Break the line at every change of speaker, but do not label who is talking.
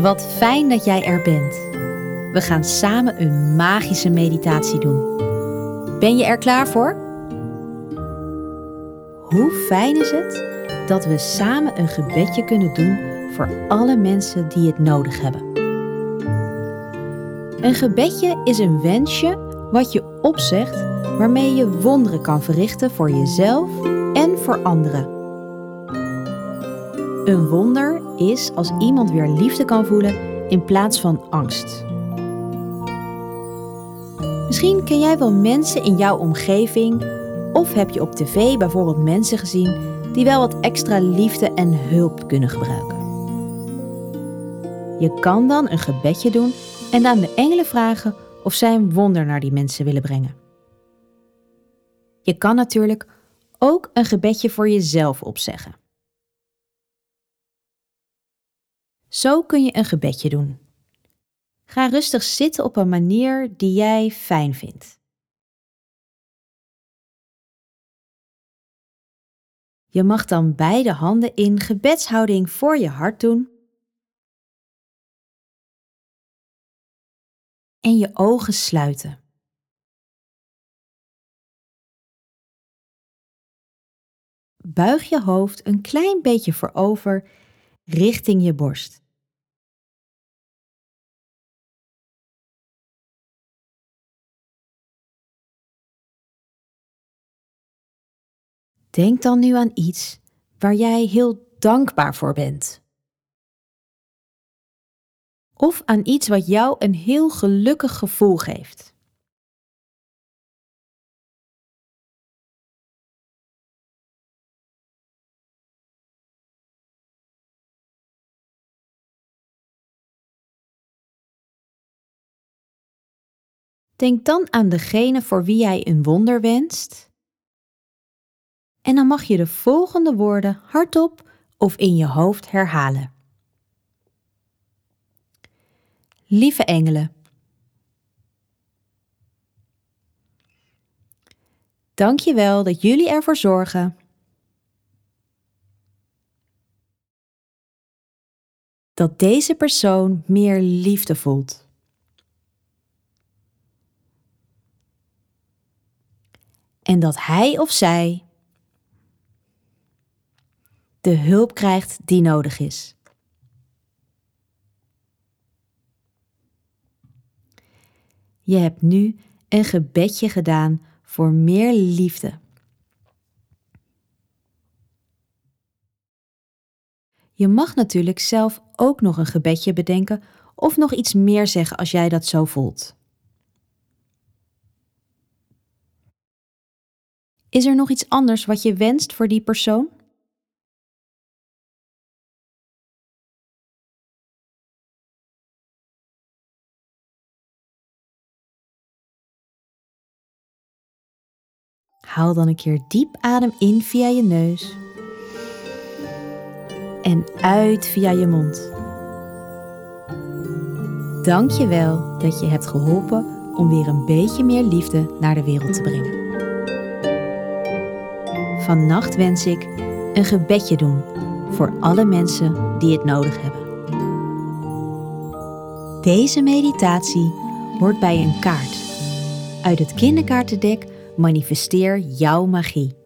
Wat fijn dat jij er bent. We gaan samen een magische meditatie doen. Ben je er klaar voor? Hoe fijn is het dat we samen een gebedje kunnen doen voor alle mensen die het nodig hebben. Een gebedje is een wensje wat je opzegt waarmee je wonderen kan verrichten voor jezelf en voor anderen. Een wonder is als iemand weer liefde kan voelen in plaats van angst. Misschien ken jij wel mensen in jouw omgeving of heb je op tv bijvoorbeeld mensen gezien die wel wat extra liefde en hulp kunnen gebruiken. Je kan dan een gebedje doen en aan de engelen vragen of zij een wonder naar die mensen willen brengen. Je kan natuurlijk ook een gebedje voor jezelf opzeggen. Zo kun je een gebedje doen. Ga rustig zitten op een manier die jij fijn vindt. Je mag dan beide handen in gebedshouding voor je hart doen. En je ogen sluiten. Buig je hoofd een klein beetje voorover richting je borst. Denk dan nu aan iets waar jij heel dankbaar voor bent. Of aan iets wat jou een heel gelukkig gevoel geeft. Denk dan aan degene voor wie jij een wonder wenst en dan mag je de volgende woorden hardop of in je hoofd herhalen. Lieve engelen, dank je wel dat jullie ervoor zorgen dat deze persoon meer liefde voelt. En dat hij of zij de hulp krijgt die nodig is. Je hebt nu een gebedje gedaan voor meer liefde. Je mag natuurlijk zelf ook nog een gebedje bedenken of nog iets meer zeggen als jij dat zo voelt. Is er nog iets anders wat je wenst voor die persoon? Haal dan een keer diep adem in via je neus en uit via je mond. Dank je wel dat je hebt geholpen om weer een beetje meer liefde naar de wereld te brengen. Vannacht wens ik een gebedje doen voor alle mensen die het nodig hebben. Deze meditatie hoort bij een kaart uit het kinderkaartendek Manifesteer jouw magie.